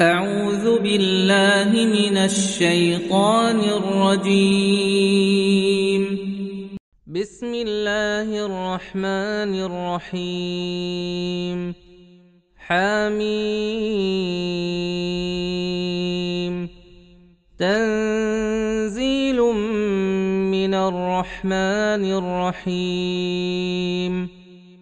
أعوذ بالله من الشيطان الرجيم. بسم الله الرحمن الرحيم. حميم. تنزيل من الرحمن الرحيم.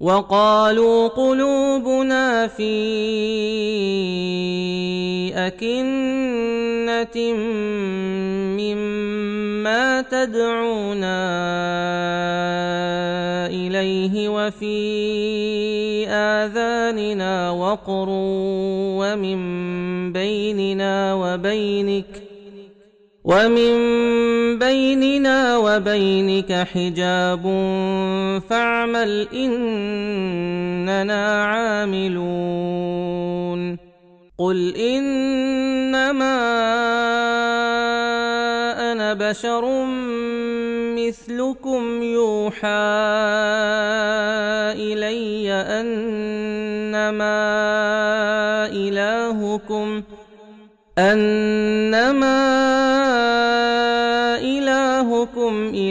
وقالوا قلوبنا في أكنة مما تدعونا إليه وفي آذاننا وقر ومن بيننا وبينك ومن بيننا وبينك حجاب فاعمل إننا عاملون. قل إنما أنا بشر مثلكم يوحى إلي أنما إلهكم أنما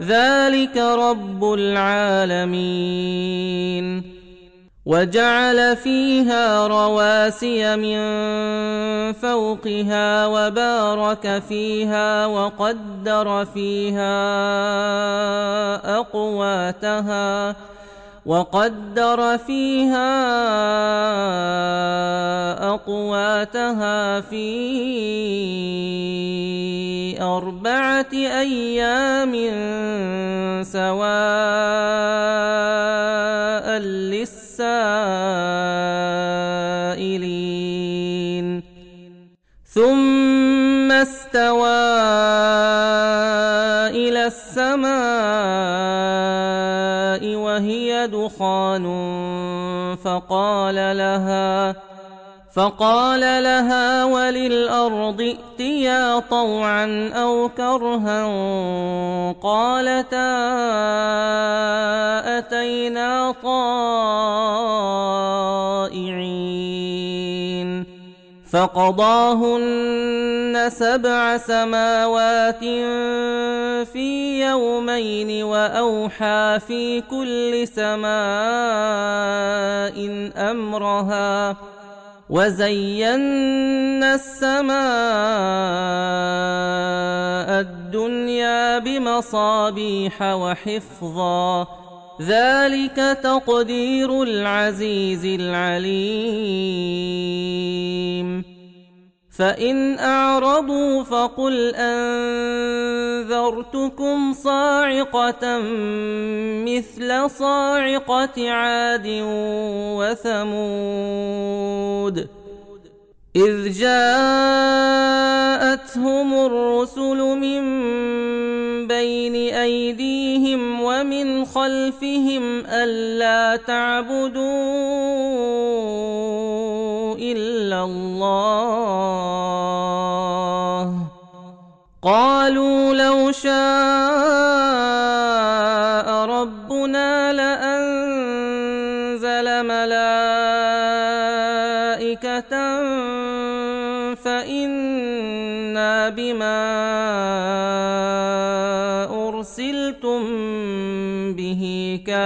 ذلك رب العالمين وجعل فيها رواسي من فوقها وبارك فيها وقدر فيها اقواتها وقدر فيها أقواتها في أربعة أيام سواء للسائلين. ثم استوى إلى السماء وهي دخان فقال لها فقال لها وللأرض ائتيا طوعا أو كرها. قالتا أتينا طائعين. فقضاهن سبع سماوات في يومين وأوحى في كل سماء أمرها وزينا السماء الدنيا بمصابيح وحفظا ذلك تقدير العزيز العليم. فإن أعرضوا فقل أنذرتكم صاعقة مثل صاعقة عاد وثمود. إذ جاءتهم الرسل من بين أيديهم ومن خلفهم ألا تعبدوا إلا الله. قالوا لو شاء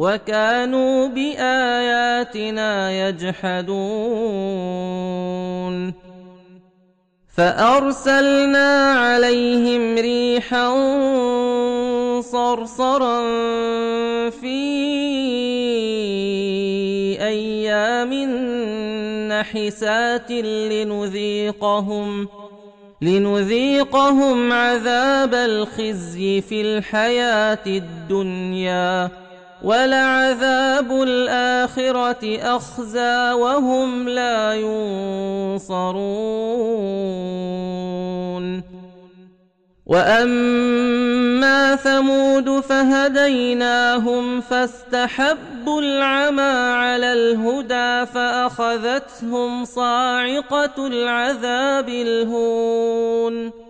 وكانوا بآياتنا يجحدون. فأرسلنا عليهم ريحا صرصرا في أيام حسات لنذيقهم لنذيقهم عذاب الخزي في الحياة الدنيا. ولعذاب الآخرة أخزى وهم لا ينصرون. وأما ثمود فهديناهم فاستحبوا العمى على الهدى فأخذتهم صاعقة العذاب الهون.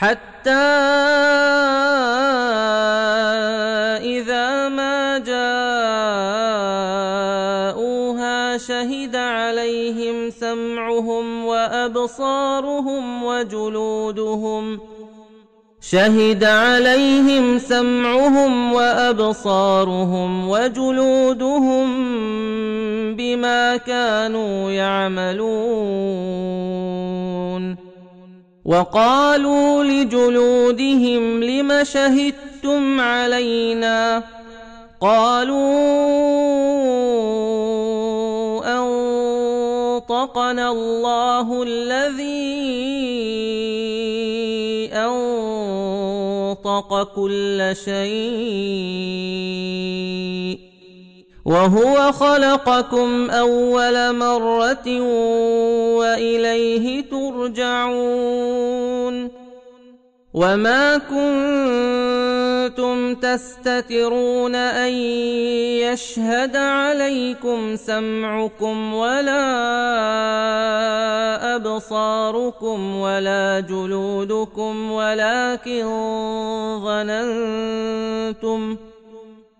حتى سمعهم وأبصارهم وجلودهم. شهد عليهم سمعهم وأبصارهم وجلودهم بما كانوا يعملون. وقالوا لجلودهم لم شهدتم علينا قالوا أنطقنا الله الذي أنطق كل شيء وهو خلقكم أول مرة وإليه ترجعون وما كنتم تستترون أن يشهد عليكم سمعكم ولا أبصاركم ولا جلودكم ولكن ظننتم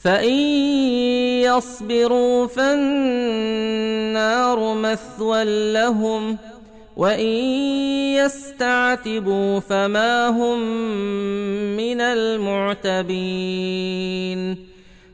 فان يصبروا فالنار مثوى لهم وان يستعتبوا فما هم من المعتبين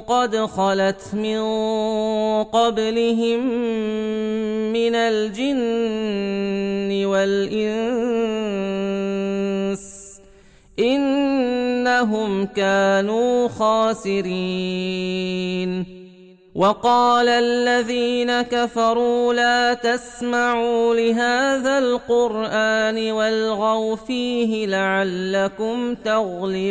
قد خلت من قبلهم من الجن والإنس إنهم كانوا خاسرين. وقال الذين كفروا لا تسمعوا لهذا القرآن والغوا فيه لعلكم تغلبون.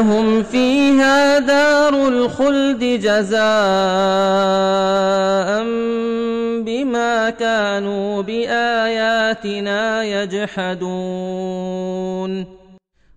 لهم فيها دار الخلد جزاء بما كانوا بآياتنا يجحدون.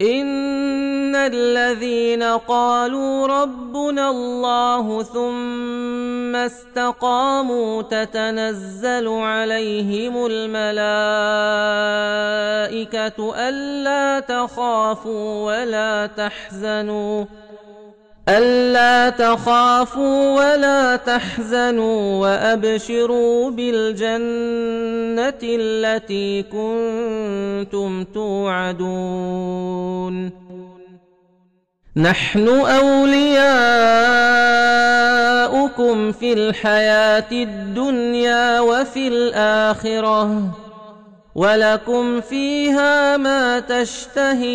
ان الذين قالوا ربنا الله ثم استقاموا تتنزل عليهم الملائكه الا تخافوا ولا تحزنوا ألا تخافوا ولا تحزنوا وأبشروا بالجنة التي كنتم توعدون نحن أولياؤكم في الحياة الدنيا وفي الآخرة ولكم فيها ما تشتهي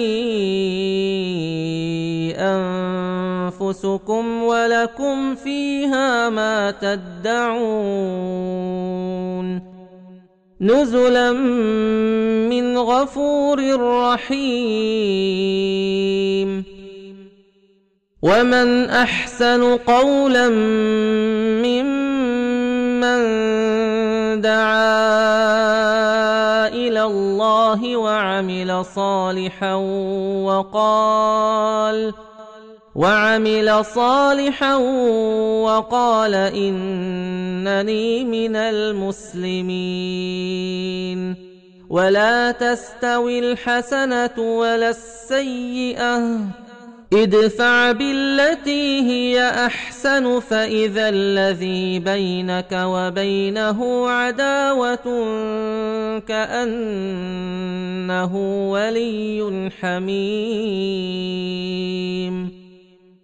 انفسكم ولكم فيها ما تدعون نزلا من غفور رحيم ومن احسن قولا ممن دعا الله وعمل صالحا وقال وعمل صالحا وقال إنني من المسلمين. ولا تستوي الحسنة ولا السيئة. ادفع بالتي هي أحسن فإذا الذي بينك وبينه عداوة كأنه ولي حميم.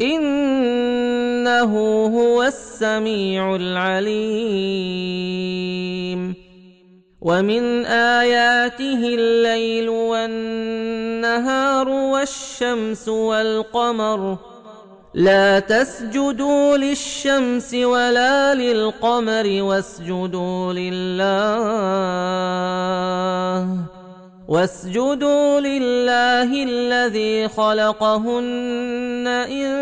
إنه هو السميع العليم. ومن آياته الليل والنهار والشمس والقمر. لا تسجدوا للشمس ولا للقمر واسجدوا لله. واسجدوا لله الذي خلقهن إن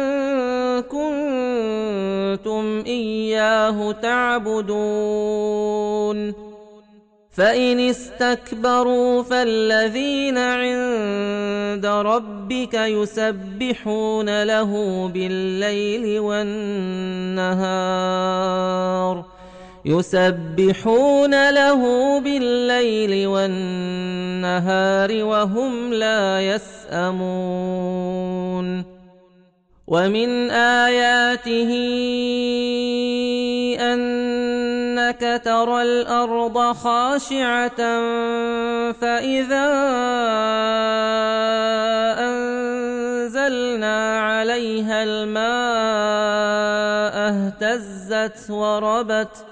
كنتم إياه تعبدون. فإن استكبروا فالذين عند ربك يسبحون له بالليل والنهار. يسبحون له بالليل والنهار وهم لا يسأمون. ومن آياته أنك ترى الأرض خاشعة فإذا أنزلنا عليها الماء اهتزت وربت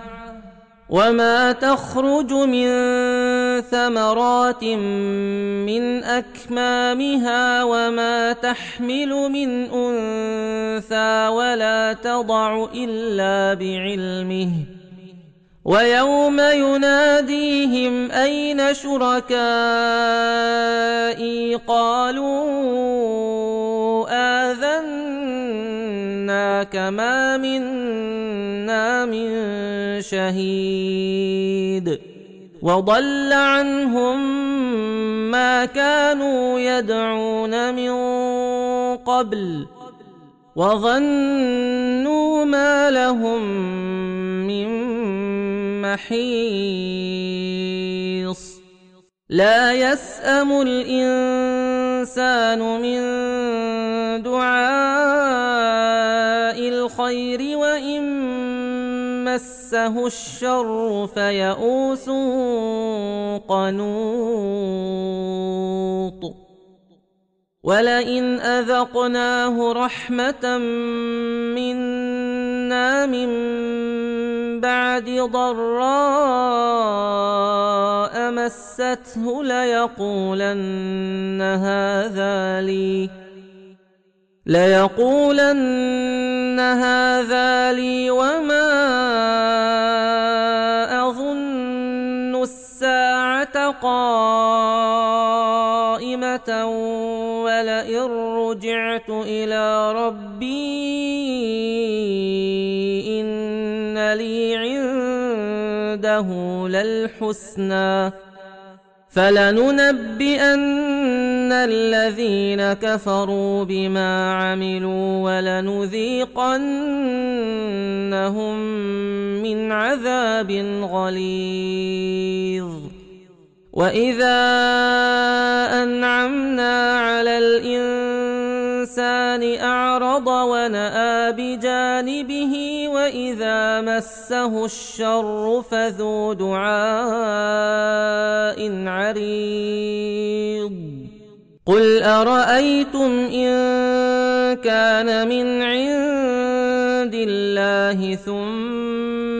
وما تخرج من ثمرات من اكمامها وما تحمل من انثى ولا تضع الا بعلمه ويوم يناديهم اين شركائي قالوا اذناك ما منا من شهيد وضل عنهم ما كانوا يدعون من قبل وظنوا ما لهم من محيص لا يسأم الإنسان من دعاء الخير وإن مسه الشر فيئوس قنوط. ولئن أذقناه رحمة منا من بعد ضراء مسته ليقولن هذا لي ليقولن هذا لي وما أظن الساعة قائمة ولئن رجعت إلى ربي إن لي عنده للحسنى. فلننبئن الذين كفروا بما عملوا ولنذيقنهم من عذاب غليظ. وإذا أنعمنا على الإنسان أعرض ونأى بجانبه وإذا مسه الشر فذو دعاء عريض. قل أرأيتم إن كان من عند الله ثم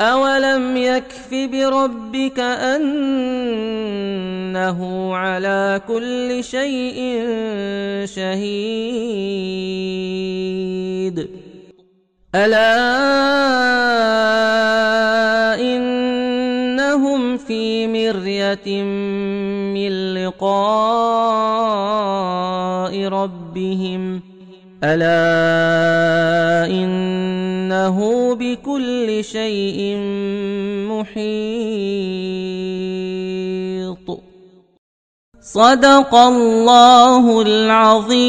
اولم يكف بربك انه على كل شيء شهيد الا انهم في مريه من لقاء ربهم الا إنه بكل شيء محيط. صدق الله العظيم.